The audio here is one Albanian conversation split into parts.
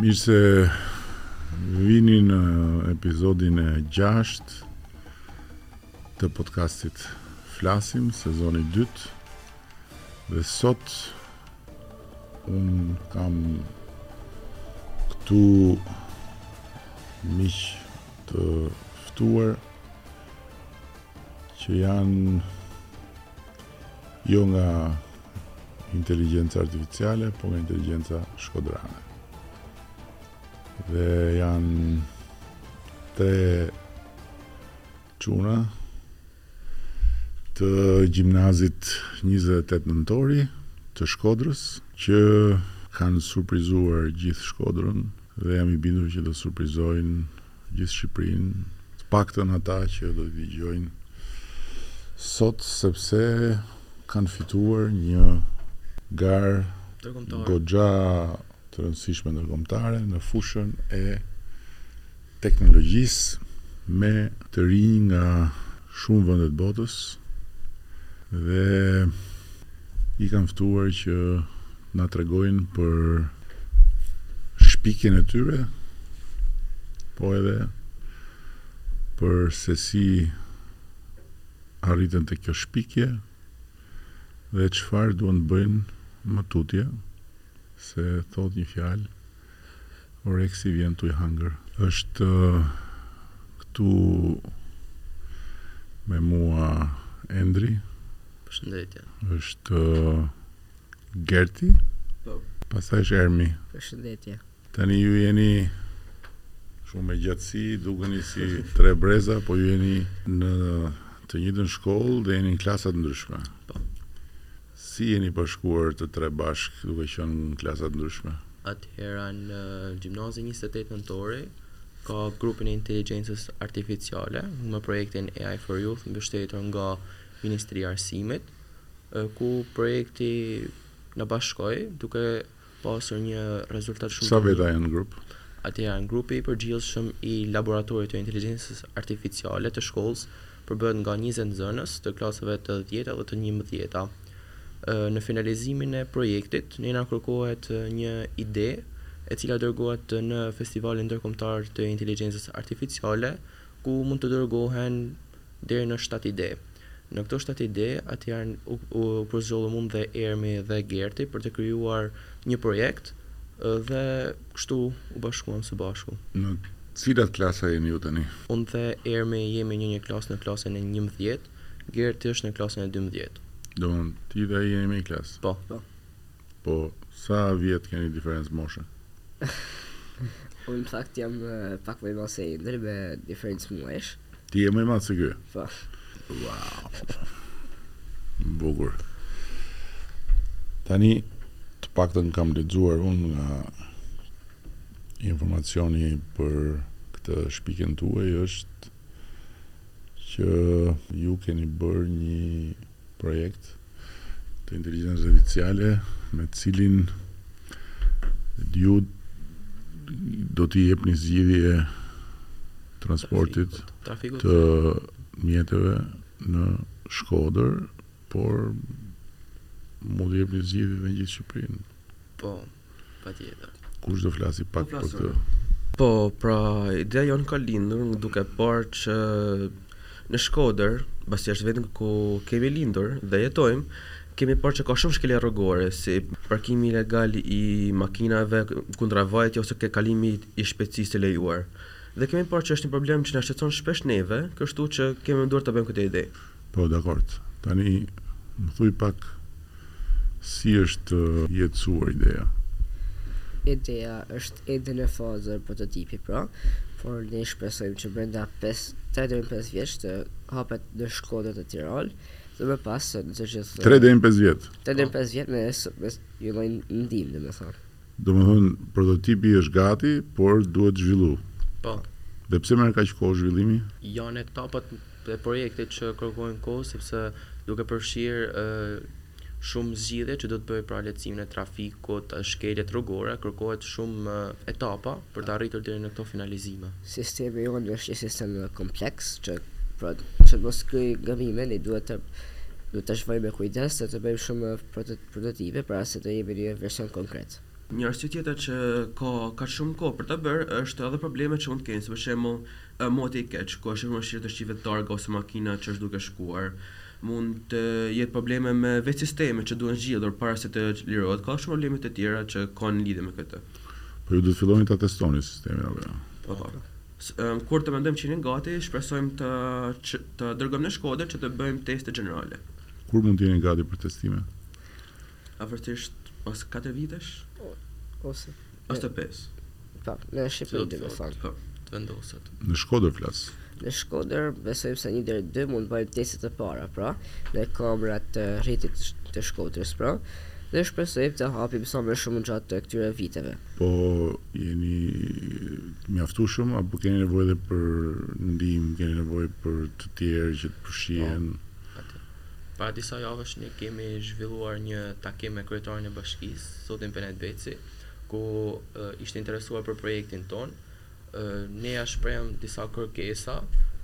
Mirë se vini në episodin e 6 të podcastit Flasim, sezoni 2. Dhe sot unë kam këtu miq të ftuar që janë jo nga inteligjenca artificiale, po nga inteligjenca shkodrane. Dhe janë tre çuna të gjimnazit 28 Nëntori të Shkodrës, që kanë surprizuar gjithë Shkodrën dhe jam i bindur që do surprizojnë gjithë Shqipërinë, të paktën ata që do të dëgjojnë sot sepse kanë fituar një garë goxha të rëndësishme ndërkombëtare në fushën e teknologjisë me të rinj nga shumë vende të botës dhe i kam ftuar që të na tregojnë për shpikjen e tyre, po edhe për se si arritën te kjo shpikje dhe çfarë duan të bëjnë më tutje, se thotë një fjalë Oreksi vjen tuj hangër. Është këtu me mua Endri. Përshëndetje. Është Gerti. Po. Pastaj është Ermi. Përshëndetje. Tani ju jeni shumë me gjatësi, dukeni si tre breza, po ju jeni në të njëjtën shkollë dhe jeni në klasa të ndryshme. Po. Si jeni bashkuar të tre bashkë, duke qenë në klasa të ndryshme? Atëhera në gjimnazin njëzet e tetë Nëntori ka grupin e inteligjencës artificiale me projektin AI for Youth mbështetur nga Ministria e Arsimit, ku projekti na bashkoi duke pasur një rezultat shumë Sa veta janë në grup? Atje janë grupi i përgjithshëm i Laboratorit të Inteligjencës Artificiale të shkollës, përbëhet nga njëzet nxënës të klasave të dhjeta dhe të njëmbëdhjeta. Në finalizimin e projektit, ne na kërkohet një ide, e cila dërgohet në Festivalin Ndërkombëtar të Inteligjencës Artificiale, ku mund të dërgohen deri në shtatë ide. Në këto shtatë ide, atëherë u përzgjodhëm unë dhe Ermi dhe Gerti për të krijuar një projekt dhe kështu u bashkuam së bashku. Në cilat klasa jeni ju tani? Unë dhe Ermi jemi në një klasë në klasën e njëmbëdhjetë, Gerti është në klasën e dymbëdhjetë. Domthon ti dhe ai jeni në një klasë? Po. Po sa vjet keni diferencë moshe? Unë në fakt jam pak më i madh se Indri me diferencë muajsh. Ti je më i madh se ky? Po. Wow. Bukur. Tani të paktën kam lexuar unë nga informacioni për këtë shpikjen tuaj është që ju keni bërë një projekt të inteligjencës artificiale me të cilin ju do t'i jepni zgjidhje transportit të mjeteve në Shkodër, por mund të jepni zgjidhje edhe në gjithë Shqipërinë. Po. Kush do flasi pak për këtë? Po, pra, ideja jonë ka lindur duke parë që në Shkodër, pasi është vendi ku kemi lindur dhe jetojmë, kemi parë që ka shumë shkelje rrugore, si parkimi ilegal i makinave, kundravajtja ose tejkalimi i shpejtësisë të lejuar. Dhe kemi parë që është një problem që na shqetëson shpesh neve, kështu që kemi menduar ta bëjmë këtë ide. Po dakord. Tani më thuj pak si është jetësuar ideja. Ideja është ende në fazë prototipi pra, por ne shpresojmë që brenda pesë, tre deri në pesë vjetësh të hapet në Shkodër dhe Tiranë dhe më pas në të gjithë Tre deri në pesë vjet. Tre deri në pesë vjet me një lloj ndihmë domethënë. Domethënë, prototipi është gati, por duhet zhvillu. Po. Dhe pse merr kaq kohë zhvillimi? Janë etapat dhe projektet që kërkojnë kohë, sepse duke përfshirë shumë zgjidhje që do të bëjë për lehtësimin e trafikut, shkeljet rrugore, kërkohet shumë etapa për të arritur deri në këto finalizime. Sistemi jonë është një sistem kompleks që pra që të mos krijë gabime, ne duhet ta duhet ta shohim me kujdes dhe të bëjmë shumë prototipe para se të jemi në një version konkret. Një arsye tjetër që ka kaq shumë kohë për ta bërë është edhe problemet që mund të kenë, si për shembull moti i keq, ku është e vështirë të shihet targa ose makina që është duke shkuar, mund të jetë probleme me vetë sistemet që duhen zgjidhur para se të lirohet, ka shumë probleme të tjera që kanë lidhje me këtë. Po ju do të filloni ta testoni sistemin apo jo? Po. Kur të mendojmë që jeni gati, shpresojmë të të dërgojmë në Shkodër që të bëjmë teste gjenerale. Kur mund të jeni gati për testime? Afërsisht pas katër vitesh. Ose. Ose pesë. Po, në Shqipëri do të thonë. Po, të vendoset. Në Shkodër flas. Në Shkodër besojmë se një deri dy mund të bëjmë testet e para, pra, në kamerat e qytetit të Shkodrës, pra, dhe shpresojmë të hapim sa më shumë gjatë këtyre viteve. Po jeni të mjaftueshëm apo keni nevojë edhe për ndihmë, keni nevojë për të tjerë që të përfshihen? Po, patjetër. Para disa javësh ne kemi zhvilluar një takim me kryetarin e bashkisë, zotin Benet Beci, ku ishte interesuar për projektin tonë. Ne ia shprehëm disa kërkesa,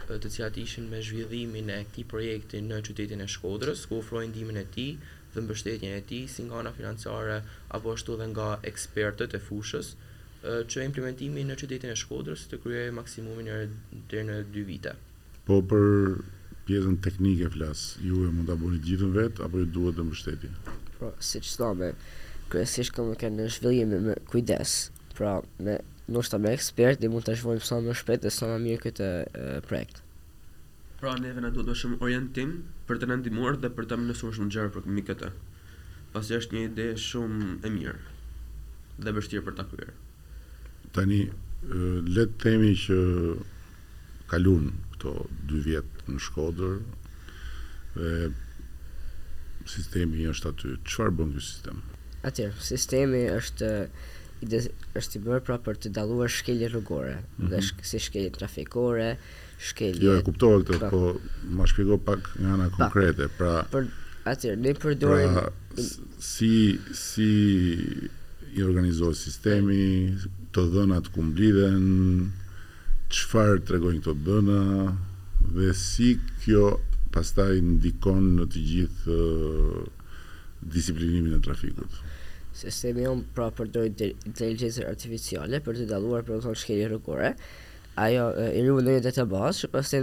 të cilat ishin me zhvillimin e këtij projekti në qytetin e Shkodrës, ku ofroi ndihmën e tij dhe mbështetjen e tij si nga ana financiare po ashtu edhe nga ekspertët e fushës. që implementimi në qytetin e Shkodrës të kryhet maksimumin e deri në dy vite. Po për pjesën teknike flas, ju a mund ta bëni të gjithën vetë apo ju duhet dhe mbështetje? Pra, siç thamë, kryesisht kamerat janë në zhvillim e me kujdes, pra me ndoshta me ekspertë ne mund ta zhvillojmë sa më shpejt e sa më mirë këtë projekt. Pra neve na duhet më shumë orientim për të na ndihmuar dhe për të mësuar shumë gjëra përmbi këtë, pasi është një ide shumë e mirë dhe e vështirë për ta kryer. Tani le të themi që kalun këto dy vjet në Shkodër dhe sistemi është aty. Çfarë bën ky sistem? Atëherë, sistemi ideja është i bërë pra për të dalluar shkeljet rrugore dhe si shkeljet trafikore, shkelje. Jo e kuptova këtë, po, po ma shpjego pak nga ana konkrete. Pra, për atyre ne përdorim pra, si si i organizohet sistemi, të dhënat ku mblidhen, çfarë tregojnë këto dhëna dhe si kjo pastaj ndikon në të gjithë uh, disiplinimin e trafikut. Sistemi jonë pra përdor inteligjencën artificiale për të dalluar pra një shkelje rrugore Ajo i ruan në një database që pastaj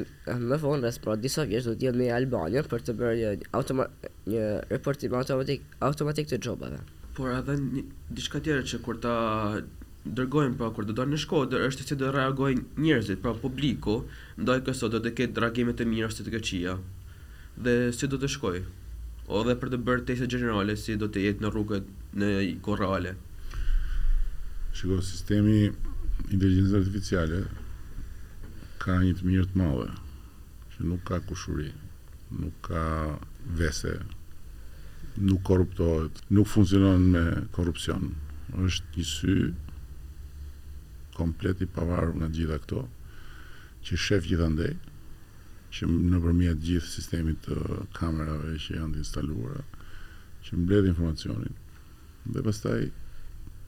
më vonë rreth pra disa vjeç do të lidhet me e-Albania për të bërë një automa, një reportim automatik automatik të gjobave. Por edhe një diçka tjetër që kur ta dërgojnë pra kur do dalë në Shkodër është se si do reagojnë njerëzit, pra publiku, ndaj kësaj do të ketë reagime të mira ose të këqija. Dhe si do të shkojë? O dhe për të bërë testet gjenerale si do të jetë në rrugët në kohë reale? Shiko, sistemi i inteligjencës artificiale ka një të mirë të madhe, që nuk ka kushuri, nuk ka vese, nuk korruptohet, nuk funksionon me korrupsion. Është një sy komplet i pavarur nga të gjitha këto, që shef gjithandej. që nëpërmjet gjithë sistemit të kamerave që janë të instaluara, që mbledh informacionin dhe pastaj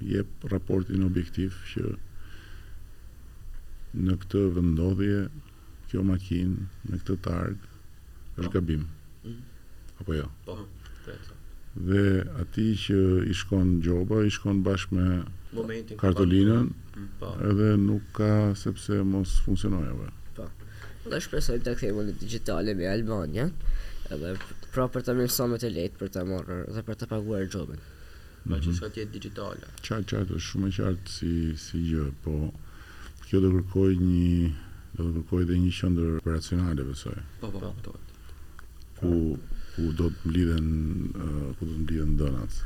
jep raportin objektiv që në këtë vendndodhje kjo makinë me këtë targë është gabim. Apo jo? Po. dhe atij që i shkon gjoba i shkon bashkë me kartolinën po. edhe nuk ka sepse mos funksionojë apo po dhe shpresoj të kthehet mundësisht digjitale me e-Albania edhe pra për të mirësuar më të lehtë për të marrë dhe për të paguar gjobën mm -hmm. që çka të jetë digjitale qartë qartë është shumë e qartë si, si gjë po kjo do kërkojë një do të kërkojë dhe një qendër operacionale besoj po po, po. ku ku do të mblidhen ku do të mblidhen të dhënat.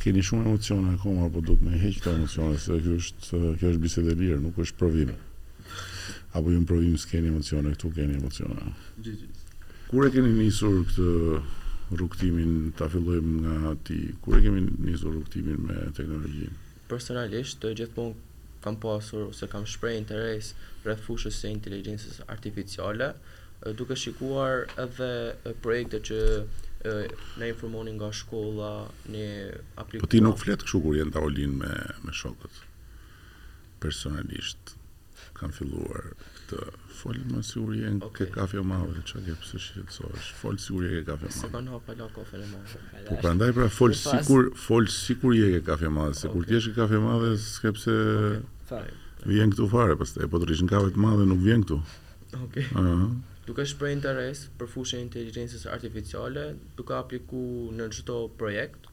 Keni shumë emocione akoma, apo do t'i heqësh këto emocione, se kjo është kjo është bisedë e lirë, nuk është provim. Apo ju në provim s'keni emocione, këtu keni emocione. Kur e keni nisur këtë rrugëtimin, ta fillojmë nga ti, kur e keni nisur rrugëtimin me teknologjinë? Personalisht, gjithmonë kam pasur ose kam shpreh interes rreth fushës së inteligjencës artificiale, duke shikuar edhe projektet që na informonin nga shkolla, ne aplikuam. Po ti nuk flet kështu kur je në tavolinë me me shokët. Personalisht. Kam filluar të fol më sikur je okay. ke Kafja e Madhe, ç'ke pse shqetësohesh, fol sikur je ke Kafja e Madhe. Se kanë hapë pala kafe në madhe. Po pra ndaj pra fol sikur, fol sikur je ke Kafja e Madhe, se kur t'jesh ke Kafja e Madhe, s'ke pse okay. vjen këtu fare, pas po të rrish në Kafe të Madhe, nuk vjen këtu. Ok. Uh -huh. Duke shpreh interes për fushën e inteligjencës artificiale, duke apliku në çdo projekt,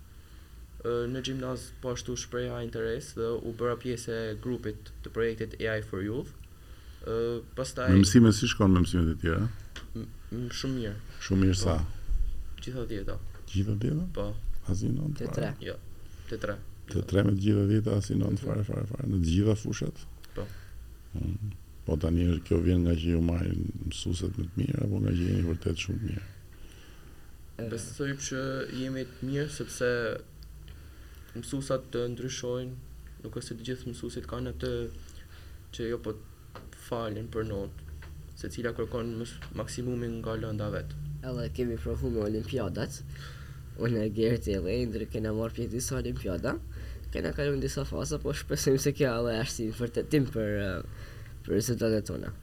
Në gjimnaz po ashtu shpreha interes dhe u bëra pjesë e grupit të projektit AI for Youth. Pastaj Me mësimet si shkon me mësimet e tjera? Shumë mirë. Shumë mirë sa? Të gjitha dhjeta. Të gjitha dhjeta? Po. Asnjë nëntë? Të tre. Jo. Të tre. Të tre me të gjitha dhjeta asnjë nëntë fare fare fare në të gjitha fushat? Po. Po tani kjo vjen ngaqë ju marrin mësueset me të mirë apo ngaqë jeni vërtet shumë të mirë? Unë besoj që jemi të mirë sepse mësuesat ndryshojnë, nuk është se të gjithë mësuesit kanë atë që jo po falin për notë, secila kërkon maksimumin nga lënda e vet. Edhe kemi provu me olimpiadat. Unë e Gerti edhe Endri kena marrë pjesë n'disa olimpiada, kena kalu në disa faza, po shpresojmë se kjo edhe është si vërtetim për rezultatet tona.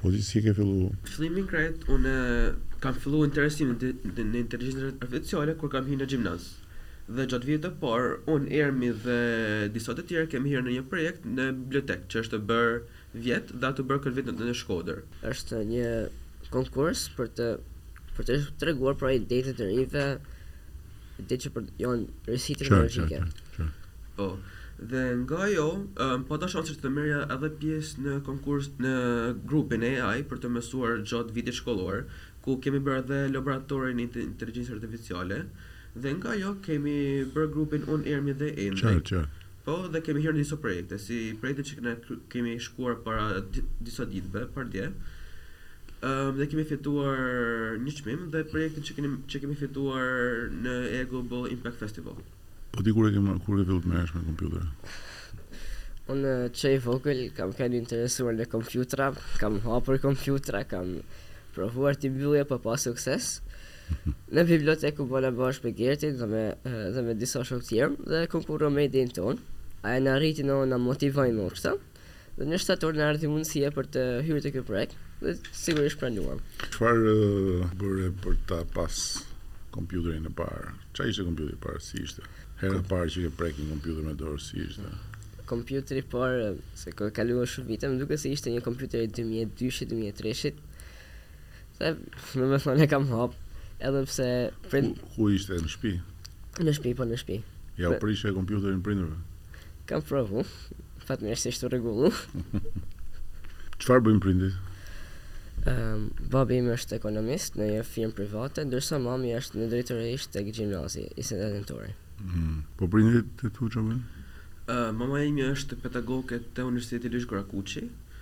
Po ti si e ke fillu? Fillimin krejt unë kam fillu interesimin në inteligjencë artificiale kur kam hyrë në gjimnaz. Dhe gjatë vitit të parë unë, Ermi dhe disa të tjerë kemi hyrë në një projekt në bibliotekë që është bërë vjet dhe asht bërë këtë vit në Shkodër. Është një konkurs për të për të treguar pra idetë e të rinjve. Ide që pra janë risi teknologjike. Po. Dhe nga ajo, um, pata shansin të merrja edhe pjesë në konkurs në grupin e AI për të mësuar gjatë vitit shkollor, ku kemi bërë edhe laboratorin e inteligjencës artificiale dhe nga ajo kemi bërë grupin unë, Ermi dhe Endri. Qartë, qartë. Po dhe kemi hyrë në disa projekte, si projekti që ne kemi shkuar para disa ditëve, pardje, ëm dhe kemi fituar një çmim dhe projektin që kemi që kemi fituar në Ego Ball Impact Festival. Po ti kur e ke marrë, kur ke fillu të merresh me kompjutere? Unë që i vogël kam qenë i interesuar në kompjutra, kam hapur kompjutra, kam provuar t'i mbyllja, po pa sukses, Në bibliotekë ku u bëmë bashkë me Gertin dhe me dhe me disa shokë tjerë dhe konkurruam me idenë tonë. Ajo na rriti në na motivoi më kështu dhe në shtator na erdhi mundësia për të hyrë te ky projekt dhe sigurisht pranuam. Çfarë bëre për ta pas kompjuterin e parë? Çfarë ishte kompjuteri i parë? Si ishte? Hera e parë që ke prek një kompjuter me dorë si ishte? Kompjuteri i parë, se kanë kaluar shumë vite, më duket se ishte një kompjuter i dy mijë e dyshit, dy mijë e treshit. Domethënë e kam hap Edhe pse prind... ku, ku ishte në shpi? Në shpi, po në shpi Ua prishe kompjuterin prindërve? Kam provu Fatmirësisht u rregullu Çfarë bëjnë prindit? Um, babi im është ekonomist në një firmë private, ndërsa mami është nëndrejtoreshë tek gjimnazi 28 Nëntori. Mm. Po prindit e tu ça bëjnë? Uh, mama ime është pedagoge te Universiteti Luigj Gurakuqi,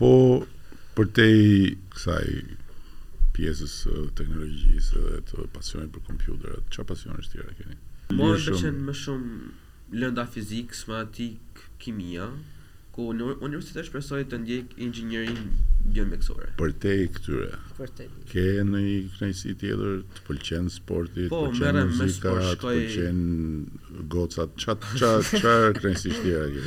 Po përtej kësaj pjesës së teknologjisë dhe të pasionit për kompjuterat, çfarë pasionesh tjera keni? Mua më pëlqen më shumë lënda fizikë, matematikë, kimia, ku në universitet shpresoj të ndjek inxhinierinë biomjekësore. Përtej këtyre, ke ndonjë kënaqësi tjetër, të pëlqen sporti, të pëlqen muzika, të pëlqejnë gocat, çfarë kënaqësish tjera ke?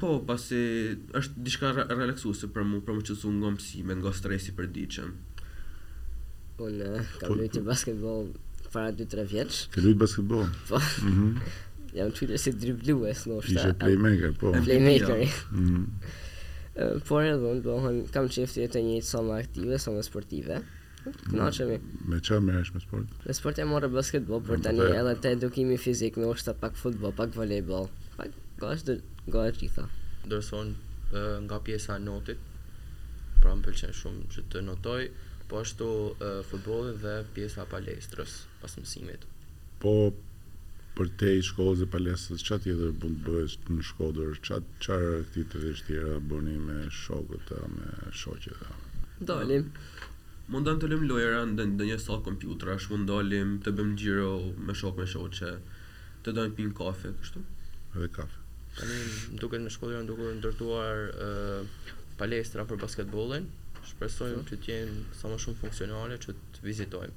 Po, pasi është diçka relaksuese për mua, për më qetësu nga mësimet, nga stresi i përditshëm. Unë kam luajtur basketboll para 2-3 vjetësh. Ke luajtur basketboll? Po. Mhm. Jam shquar si driblues, më është. Ishe playmaker, po. Playmaker. Mhm. Por edhe unë, do të thotë, kam qejf të jem sa më aktive, sa më sportive. Kënaqemi. Me çfarë merresh ti me sport? Me sport merrja basketboll, por tani edhe te edukimi fizik na është pak futboll, pak volejboll. Pak nga çdo, nga të gjitha. Ndërsa unë nga pjesa e notit. Pra më pëlqen shumë që të notoj, po ashtu futbolli dhe pjesa e palestrës pas mësimit. Po përtej shkollës dhe palestrës çfarë tjetër mund të bëhesh në Shkodër? Çfarë çfarë aktivitetesh tjera bëni me shokët a me shoqet a me. Dalim. Mund të dalim të luajmë lojëra në ndonjë sallë kompjutrash, mund të dalim të bëjmë xhiro me shokë me shoqe, të dalim të pimë kafe, kështu. Edhe kafe. Tani më duket në Shkodër janë duke u ndërtuar palestra për basketbollin, shpresojmë që të jenë sa më shumë funksionale që të vizitojmë.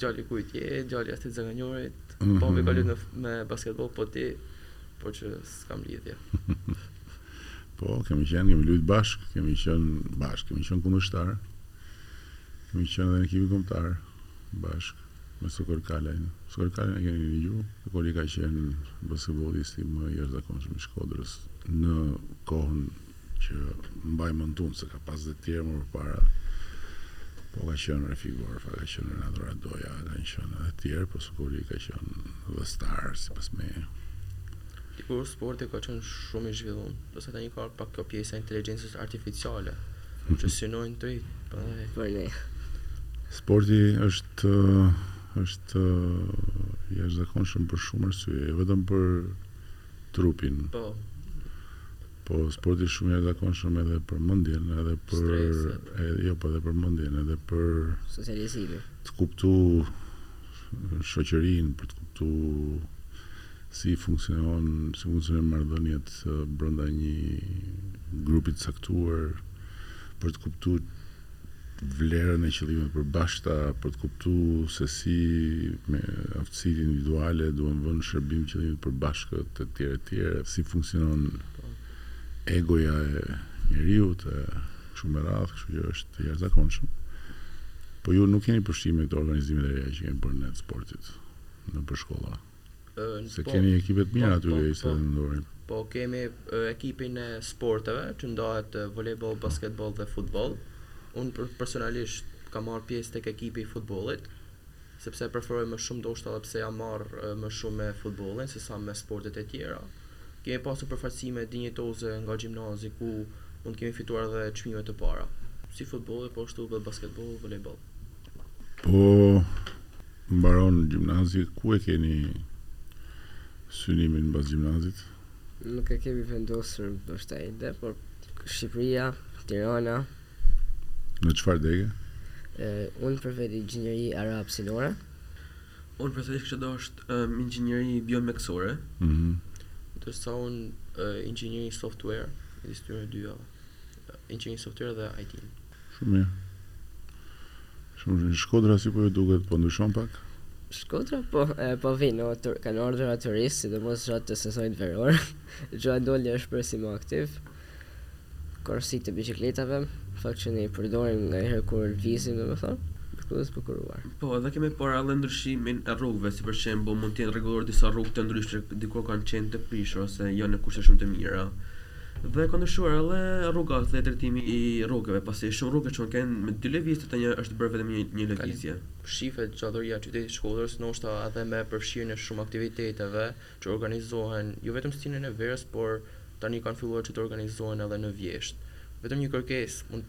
Djalë i kujt je, djalë i Astrit Zaganjorit, babi ka lujt me basketboll po ti, por që s'ka lidhje. Po, kemi qenë, kemi lujt bashkë, kemi qenë bashkë, kemi qenë kundërshtarë. Kemi qenë edhe në ekipin kombëtar bashkë me Sokol Kalajn. Sokol Kalajn e keni ndigju, Sokoli ka qenë basketbollisti më i jashtëzakonshëm i Shkodrës në kohën Që mbaj mend unë, se ka pas dhe tjerë më përpara. Po ka qenë Refik Gorfa, ka qenë Renato Radoja, kanë qenë edhe tjerë, po Sokoli ka qenë dhe star, sipas meje. Dikur sporti ka qenë shumë i zhvillun, po tani ka hy pak kjo pjesa e inteligjencës artificiale, që synojnë të rinjtë, por dhe. Për ne. Sporti është, është i jashtëzakonshëm për shumë arsye, jo vetëm për. trupin. Po. Po sporti shumë i jashtëzakonshëm edhe për mendjen, edhe për edhe, jo, po edhe për mendjen, edhe për socializimin. Të kuptu shoqërinë, për të kuptu si funksionon, si funksionojnë marrëdhëniet brenda një grupi të caktuar, për të kuptu vlerën e qëllimeve të përbashkëta për të kuptu se si aftësitë individuale duhen vënë në shërbim të qëllimit të përbashkët etj etj si funksionon egoja e njeriut e kështu me radhë kështu që është i jashtëzakonshëm po ju nuk jeni përfshirë në këto organizimet e reja që kemi bërë ne te sportit nëpër shkolla. Se keni ekipe të mira aty që i pretendonin. Po, kemi ekipin e sporteve, që ndahet volejboll, basketboll dhe futboll. Unë personalisht kam marrë pjesë tek ekipi i futbollit, sepse e preferoj më shumë, ndoshta edhe pse jam marrë më shumë me futbollin sesa me sportet e tjera. Kemi pasur përfaqësime dinjitoze nga gjimnazi ku mund të kemi fituar edhe çmime të para, si futbolli po ashtu edhe basketboll, volejboll. Po mbaron gjimnazi, ku e keni synimin mbas gjimnazit? Nuk e kemi vendosur ndoshta ende, por Shqipëria, Tirana. Në çfarë dege? Unë preferoj inxhinieri aerohapësinore. Unë personalisht kisha dashtë inxhinieri biomjekësore. Ndërsa unë inxhinieri software, midis tyre dy java. inxhinierinë softuer dhe IT-në. Shumë mirë. Shumë mirë. Shkodra si po ju duket, po ndryshon pak? Shkodra po, po vijnë, kanë ardhur turistë, sidomos gjatë sezonit veror. Xha doli është bërë si më aktiv. Korsitë e biçikletave, fakt që ne i përdorim nganjëherë kur lëvizim, domethënë, duke u zbukuruar. Po, edhe kemi parë edhe ndryshimin e rrugëve, si për shembull mund të jenë rregulluar disa rrugë të ndryshme që dikur kanë qenë të prishura ose jo në kushte shumë të mira. Dhe ka ndryshuar edhe rrugët dhe drejtimi i rrugëve, pasi shumë rrugë që mund të kenë qenë me dy lëvizje tani është bërë vetëm me një lëvizje. Shifet gjallëria e qytetit të Shkodrës ndoshta edhe me përfshirjen e shumë aktiviteteve që organizohen jo vetëm stinën e verës por tani kanë filluar që të organizohen edhe në vjeshtë. Vetëm një kërkesë mund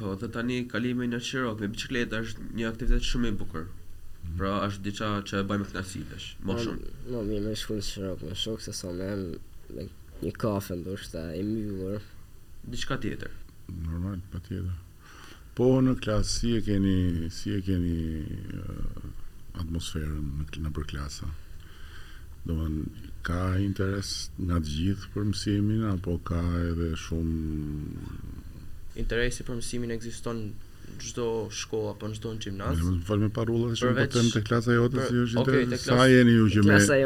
Po dhe tani kalimi në Shirokë me biçikleta është një aktivitet shumë i bukur. Pra është diçka që e bëjmë me kënaqësi tash, më shumë. Më mirë me shku në Shirokë me shokë se sa me nejt në një kafe ndoshta i mbyllur. Diçka tjetër. Normal, patjetër. Po në klasë si e keni si e keni atmosferën nëpër klasa? Domethënë ka interes nga të gjithë për mësimin apo ka edhe shumë. Interesi për mësimin ekziston në çdo shkollë apo në çdo gjimnaz. Ne mund të flasim me parulla dhe shumë, po them te klasa jote si është okay, interes. Sa jeni ju që me sa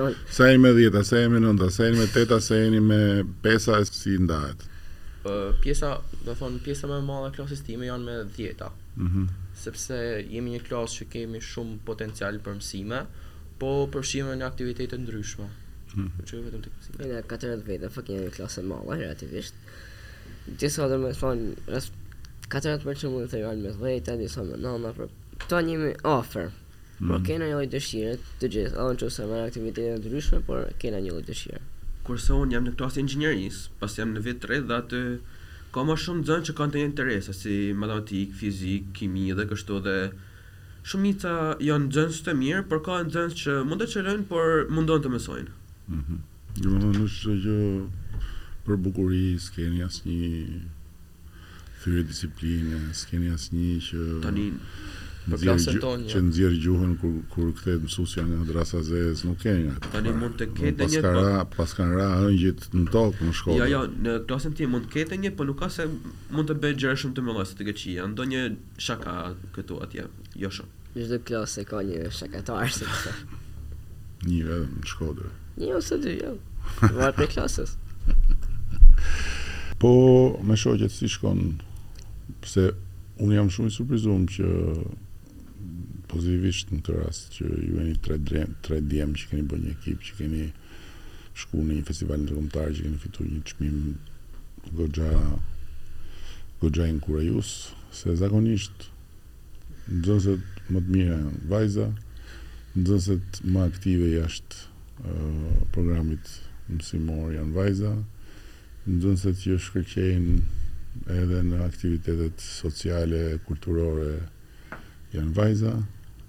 jeni me 10, sa jeni me 9, sa jeni me 8, sa jeni me 5, si ndahet. Pjesa, do të thonë pjesa më e madhe e klasës time janë me 10. Mhm. Sepse jemi një klasë që kemi shumë potencial për mësime, Po përfshihem në aktivitete të ndryshme. Nuk shkoj vetëm tek mësimi. Jena katërdhetë veta, fakt jena një klasë e madhe relativisht. Disa domethënë rreth 40 për shembull janë me dhjetë, disa me nëntë, por aty jemi afër. Po kena një lloj dëshire të gjithë, edhe nëse merr aktivitete të ndryshme, por kena një lloj dëshire. Kurse unë jam në klasë të inxhinierisë, pasi jam në vit të tretë dhe aty ka më shumë nxënës që kanë të njëjtë interesa, si matematikë, fizikë, kimi dhe kështu dhe Shumica janë nxënës të mirë, por ka nxënës që mund të qëllojnë por mundohen të mësojnë. Mhm. Domethënë në çdo gjë për bukuri s'keni asnjë thyrje disipline, s'keni asnjë që Tani për klasën tonë që nxjerr gjuhën kur kur kthehet mësuesja nga dërrasa e zezë, nuk keni nga këta. Tani mund të ketë një paska ra, paska ra ëngjit në tokë në Shkodër. Jo, jo, në klasën time mund të ketë një, por nuk ka se mund të bëjë gjëra shumë të mëdha si të këqija, ndonjë Shaka këtu atje jo shumë. Çdo klasë ka një shakatar se pse. Një vetëm në Shkodër. Një ose dy, jo. Varet prej klasës. Po me shoqet si shkon? Pse unë jam shumë i surprizum që pozitivisht në këtë rast që ju jeni tre tre djem që keni bo një ekip që keni shku në një festival ndërkombëtar që keni fituar një çmim goxha goxha inkurajues, se zakonisht nxënëset më të mira janë vajza, nxënëset më aktive jashtë uh, programit mësimor janë vajza, nxënëset që shkëlqejnë edhe në aktivitetet sociale, kulturore janë vajza,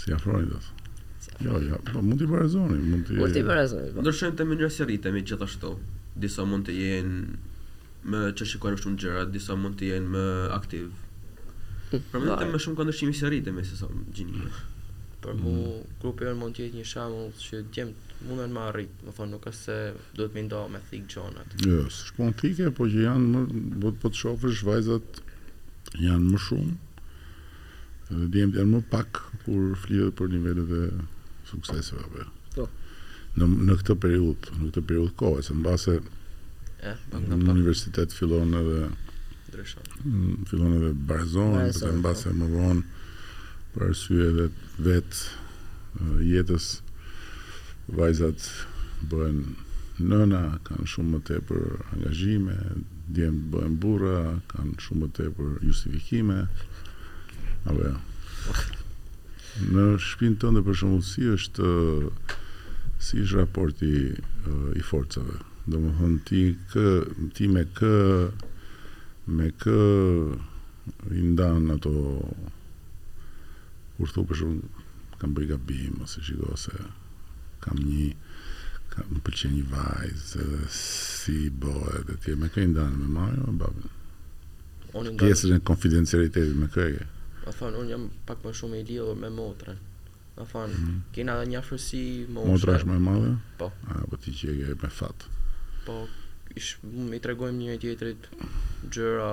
S'i afroni dot. Jo, ja, po mund t'i barazoni, mund t'i. Mund t'i barazoni. Po. Ndoshta te mënyra si rritemi gjithashtu. Disa mund të jenë më që shikojnë shumë gjëra, disa mund të jenë më aktivë. Hm, për mu të më shumë ka ndryshim si rritemi se sa gjinia. Për mu, mm. grupi jonë mund të jetë një shembull që djemt mundën me arrit, me thonë nuk është se duhet me nda me thikë gjonat. Jo, yes, s'po them thikë, po që janë më po, po të shofesh vajzat janë më shumë Edhe djemtë janë më pak kur flitet për nivelet e sukseseve apo jo. Po. Në në këtë periudhë, në këtë periudhë kohe, se mbase e, në universitet fillon edhe ndryshon. Mm, fillon edhe barazon, pastaj po. mbase më vonë për arsye edhe vet jetës vajzat bëhen nëna, kanë shumë më tepër angazhime, Djemt bëhen burra, kanë shumë më tepër justifikime. Apo jo. Në shpinë tënde për shembull si është si është raporti i forcave? Domethënë ti kë ti me kë me kë i ndan ato kur thu për shembull kam bo gabim ose shiko se Kam një kam më pëlqen një vajzë edhe si bëhet dhe tje me kë i ndan me mamën me babën e ndan pjesën e konfidencialitetit me kë e me thonë unë jam pak më shumë i lidhur me motrën me thonë mm -hmm. kena dhe një afrësi motrën motra është më e madhe? po a, po ti qenke me fat po ish, i tregojmë njëri-tjetrit gjëra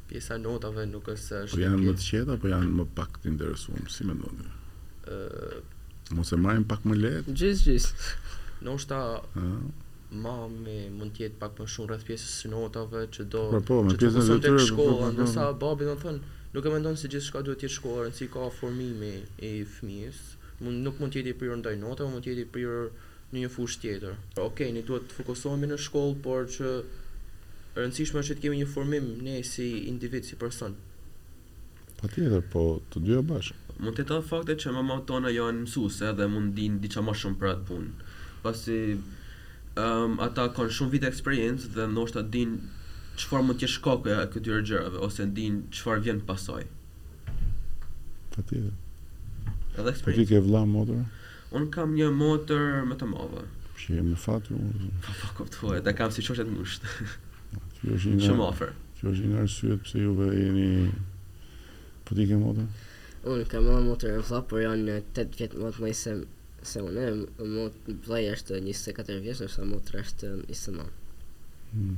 Pjesa e notave nuk është se është e pjesë. Po janë më të qetë apo janë më pak të interesuar, si mendoni? Ëh. Mos e marrim pak më lehtë? Gjith gjith. Ndoshta mami mund të jetë pak më shumë rreth pjesës së notave që do po, po, me pjesën e te shkolla, ndërsa babi domethënë nuk e mendon se gjithçka duhet të jetë shkolla, rëndësi ka formimi i fëmijës. Mund nuk mund të jetë i prirur ndaj notave, mund të jetë i prirur në një fushë tjetër. Ok, ne duhet të fokusohemi në shkollë, por që e rëndësishme është që të kemi një formim ne si individ, si person. Patjetër, po të dyja bashkë. Mund të jetë edhe fakti që mamat tona janë mësuese dhe mund të dinë diçka më shumë për atë punë, pasi ata kanë shumë vite eksperiencë dhe ndoshta dinë çfarë mund të jetë shkaku i këtyre gjërave ose dinë çfarë vjen pastaj. Patjetër. Edhe eksperiencë. Po ti ke vëlla, motër? Unë kam një motër më të madhe. Që je me fat ju. Po po kuptoj, e kam si shoqe të ngushtë. Jemi shumë afër. Kjo është një nga arsyet pse juve jeni po ti ke motër? Unë kam edhe motër e vlla, por janë 8 vjet më të mëdhenj se se unë. Mot vllai është 24 vjeç, ndërsa motra është 29. Hmm.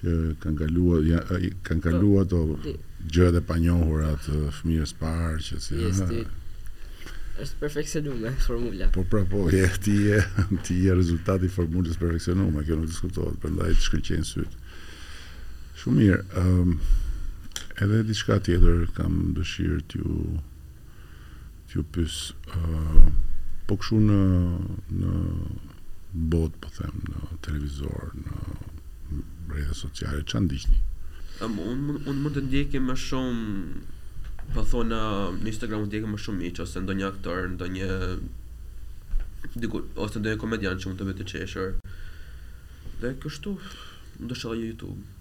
që kanë kaluar ja, kanë po, kaluar ato gjërat e panjohura të fëmijës parë që si yes, ti është perfeksionuar formula. Po pra po, je ti je ti je rezultati i formulës perfeksionume, kjo nuk diskutohet, prandaj të shkëlqejnë syt. Shumë mirë. Ëm um, edhe diçka tjetër kam dëshirë t'ju Ju pyes, Po kështu në në botë po them, në televizor, në rrjete sociale, çfarë ndiqni? Ëm, unë mund unë mund të ndjek më shumë po themi në në Instagram mund të ndjek më shumë miq ose ndonjë aktor, ndonjë diku ose ndonjë komedian që mund të bëj të qeshur. Dhe kështu, ndoshta edhe në YouTube.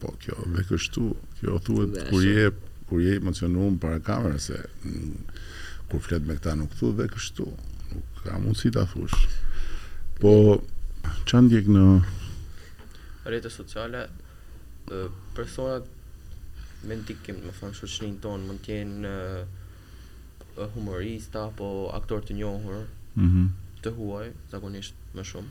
Po kjo dhe kështu, kjo thuhet kur je kur je emocionuar para kamerës se mm, kur flet me këta nuk thu dhe kështu. Nuk ka mundësi ta thush. Po ça ndjek në rrjete sociale e, persona me ndikim, domethënë shoqërinë tonë mund të jenë humorista apo aktorë të njohur, mm -hmm. të huaj zakonisht më shumë.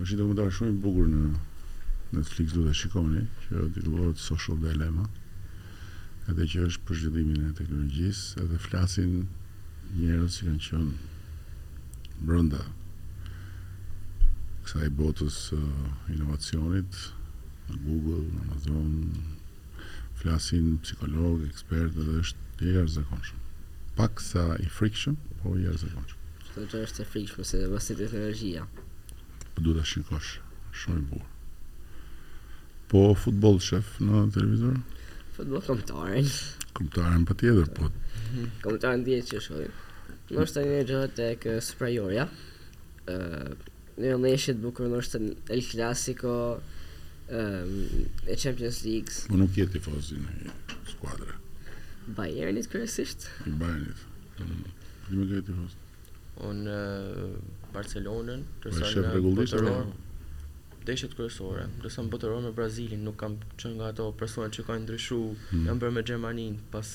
Është një dokumentar shumë i bukur në Netflix duhet ta shikoni, që titullohet Social Dilemma. Edhe që është për zhvillimin e teknologjisë, edhe flasin njerëz që kanë qenë brenda kësaj botës së inovacionit, në Google, në Amazon, Flasin psikologë, ekspertë dhe është i jashtëzakonshëm. Paksa i frikshëm, po i jashtëzakonshëm. Çdo gjë është e frikshme sidomos teknologjia. Po duhet ta shikosh. Shumë i bukur. Po futboll sheh në televizor? Futboll kombëtaren. Kombëtaren patjetër, po. Kombëtaren dihet që shoh. Ndoshta ndonjë gjë tek Superiorja. Ë Ndonjë ndeshje të bukur si është El Clasico e Champions League-s. Po nuk je tifoz i një skuadre. Bayernit kryesisht. I Bayernit. Ti më ke tifoz. Unë Barcelonën, ndërsa në botëror. Ndeshjet kryesore, ndërsa në botëror me Brazilin, nuk kam qenë nga ato personat që kanë ndryshu, mm. jam bërë me Gjermaninë pas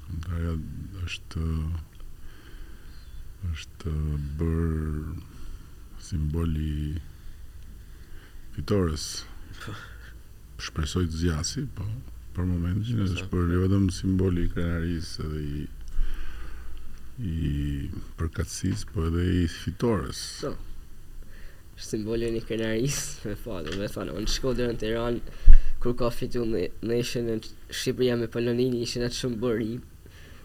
Kombëtarja është është bërë simbol i fitores. Shpresoj të zgjasi, po për momentin është bërë jo vetëm simbol i krenarisë dhe i i përkatësisë, po edhe i fitores. Po. Simbol i krenarisë më fal, me thënë, unë shkoj deri në Tiranë, kur ka fitu me, me ishin Shqipëria me Poloninë, ishin aq shumë bori,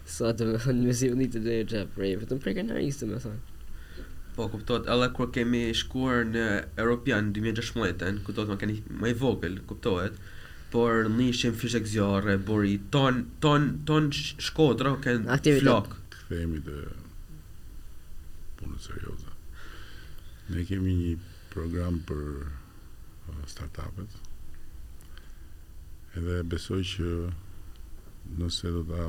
sa domethënë, me zi u ditë dhe e gjepë për e, vetëm për krenarisë domethënë. Po kuptohet, edhe kur kemi shkuar në Europian 2016-ën, kuptohet kam qenë më i vogël, kuptohet, por ishin fishekzjarre, bori, tan, tan, tan Shkodra, u ken flakë. Kthehemi te punët serioze. Ne kemi një program për startupet edhe besoj që nëse do ta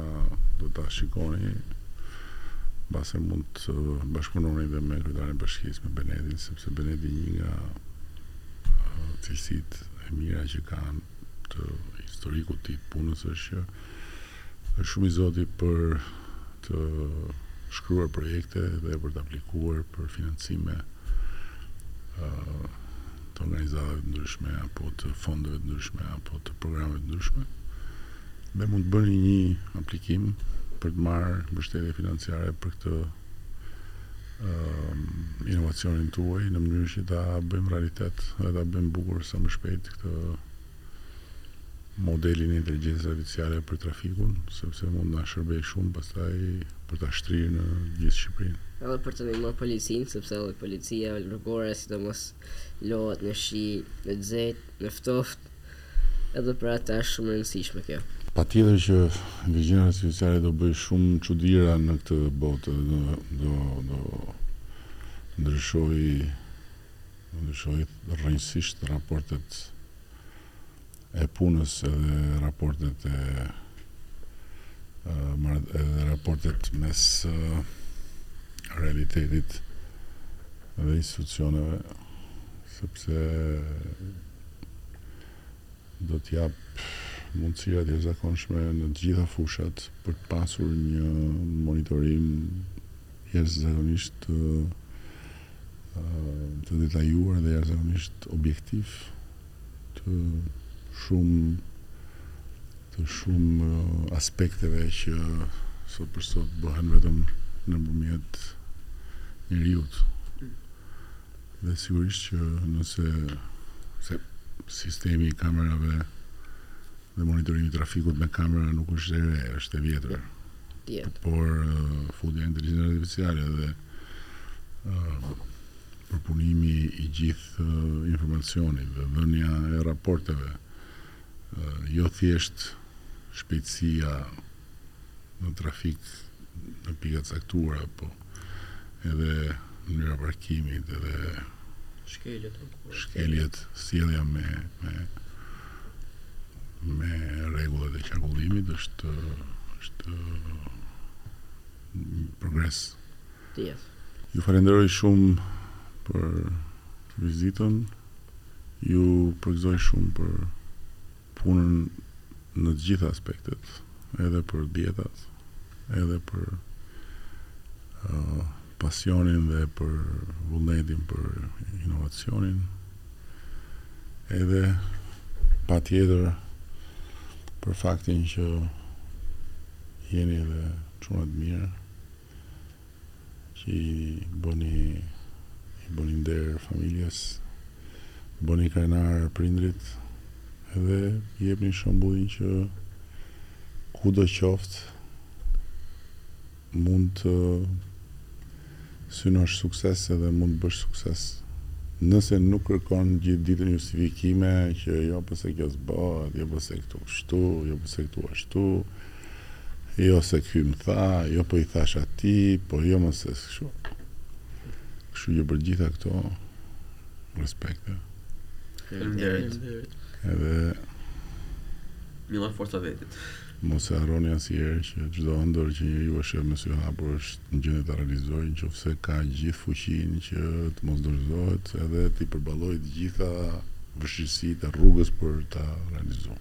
do ta shikoni mbase mund të bashkëpunoni dhe me kryetarin e bashkisë me Benetin sepse Beneti një nga cilësitë e mira që ka në historikun e tij të punës është që Është shumë i zoti për të shkruar projekte dhe për të aplikuar për financime të organizatave të ndryshme apo të fondeve të ndryshme apo të programeve të ndryshme dhe mund të bëni një aplikim për të marrë mbështetje financiare për këtë um, inovacionin tuaj në mënyrë që ta bëjmë realitet dhe ta bëjmë bukur sa më shpejt këtë modelin e inteligjencës artificiale për trafikun, sepse mund të na shërbejë shumë pastaj për ta shtrirë në gjithë Shqipërinë. Edhe për të ndihmuar policinë, sepse edhe policia rrugore, sidomos lodhet në shi, në të nxehtë, në të ftohtë, edhe për ata është shumë e rëndësishme kjo. Patjetër që inteligjenca artificiale do bëjë shumë çudira në këtë botë, do ndryshojë ndryshojë rrënjësisht raportet e punës edhe raportet e edhe raportet mes realitetit dhe institucioneve sepse do të japë mundësi të jashtëzakonshme në të gjitha fushat për të pasur një monitorim jashtëzakonisht të të detajuar dhe jashtëzakonisht objektiv të shumë të shumë aspekteve që sot për sot bëhen vetëm nëpërmjet njeriut. Dhe sigurisht që nëse se sistemi i kamerave Dhe monitorimi i trafikut me kamera nuk është e re, është e vjetër. Por futja e inteligjencës artificiale dhe përpunimi i gjithë informacionit dhe dhënia e raporteve jo thjesht shpejtësia në trafik në pika të caktuara, po edhe mënyra e parkimit, edhe shkeljet, shkeljet sjellja me me me rregullat e qarkullimit është është progres. Ju falënderoj shumë për vizitën. Ju përgëzoj shumë për punën në të gjitha aspektet, edhe për dietat, edhe për pasionin dhe për vullnetin për inovacionin, edhe patjetër për faktin që jeni edhe çuna të mirë, që i bëni i bëni nder familjes, bëni krenarë prindërit dhe jepni shembullin që kudo qoftë mund të synosh sukses edhe mund të bësh sukses. Nëse nuk kërkon gjithë ditën justifikime që jo pse kjo s'bëhet, jo pse këtu kështu, jo pse këtu ashtu, Jo se ky më tha, jo po i thashë atij, po jo më se kështu. Kështu që për gjitha këto respekt. Faleminderit. Edhe Mila forca vetit. Mos e harroni asnjëherë që çdo ëndërr që njeriu e shef me sy hapur është në gjendje ta realizojë qoftë se ka gjithë fuqinë që të mos dorëzohet edhe t'i përballojë të gjitha vështirësitë e rrugës për ta realizuar.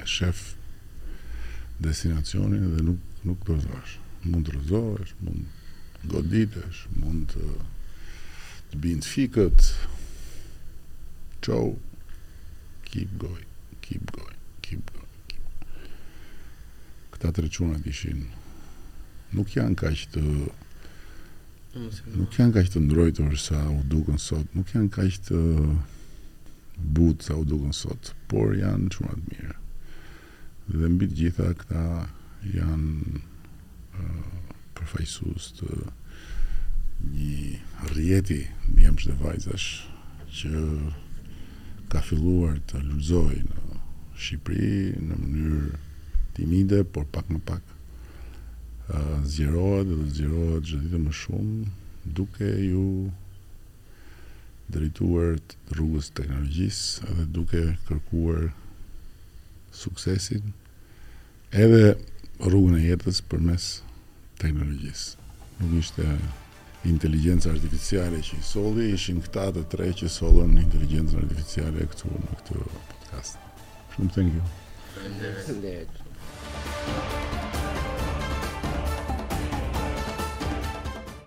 e shef destinacionin dhe nuk nuk dorëzohesh. Mund të rrëzohesh, mund goditesh, mund të të bien të fikët. Çou. Keep going, keep going, keep going. Keep going. Këta tre çunat ishin nuk janë kaq të nuk janë kaq të ndrojtur sa u dukën sot, nuk janë kaq të butë sa u dukën sot, por janë çuna të mirë. Dhe mbi të gjitha këta janë uh, përfaqësues të një rrjeti djemsh dhe vajzash që ka filluar të lulëzojë në Shqipëri në mënyrë timide, por pak nga pak zgjerohet dhe zgjerohet çdo ditë më shumë duke iu drejtuar rrugës të teknologjisë dhe duke kërkuar suksesin edhe rrugën e jetës përmes teknologjisë. Nuk ishte Inteligjenca artificiale që i solli ishin këta të tre që sollën inteligjencën artificiale këtu në këtë podcast. Shumë thank you. Faleminderit.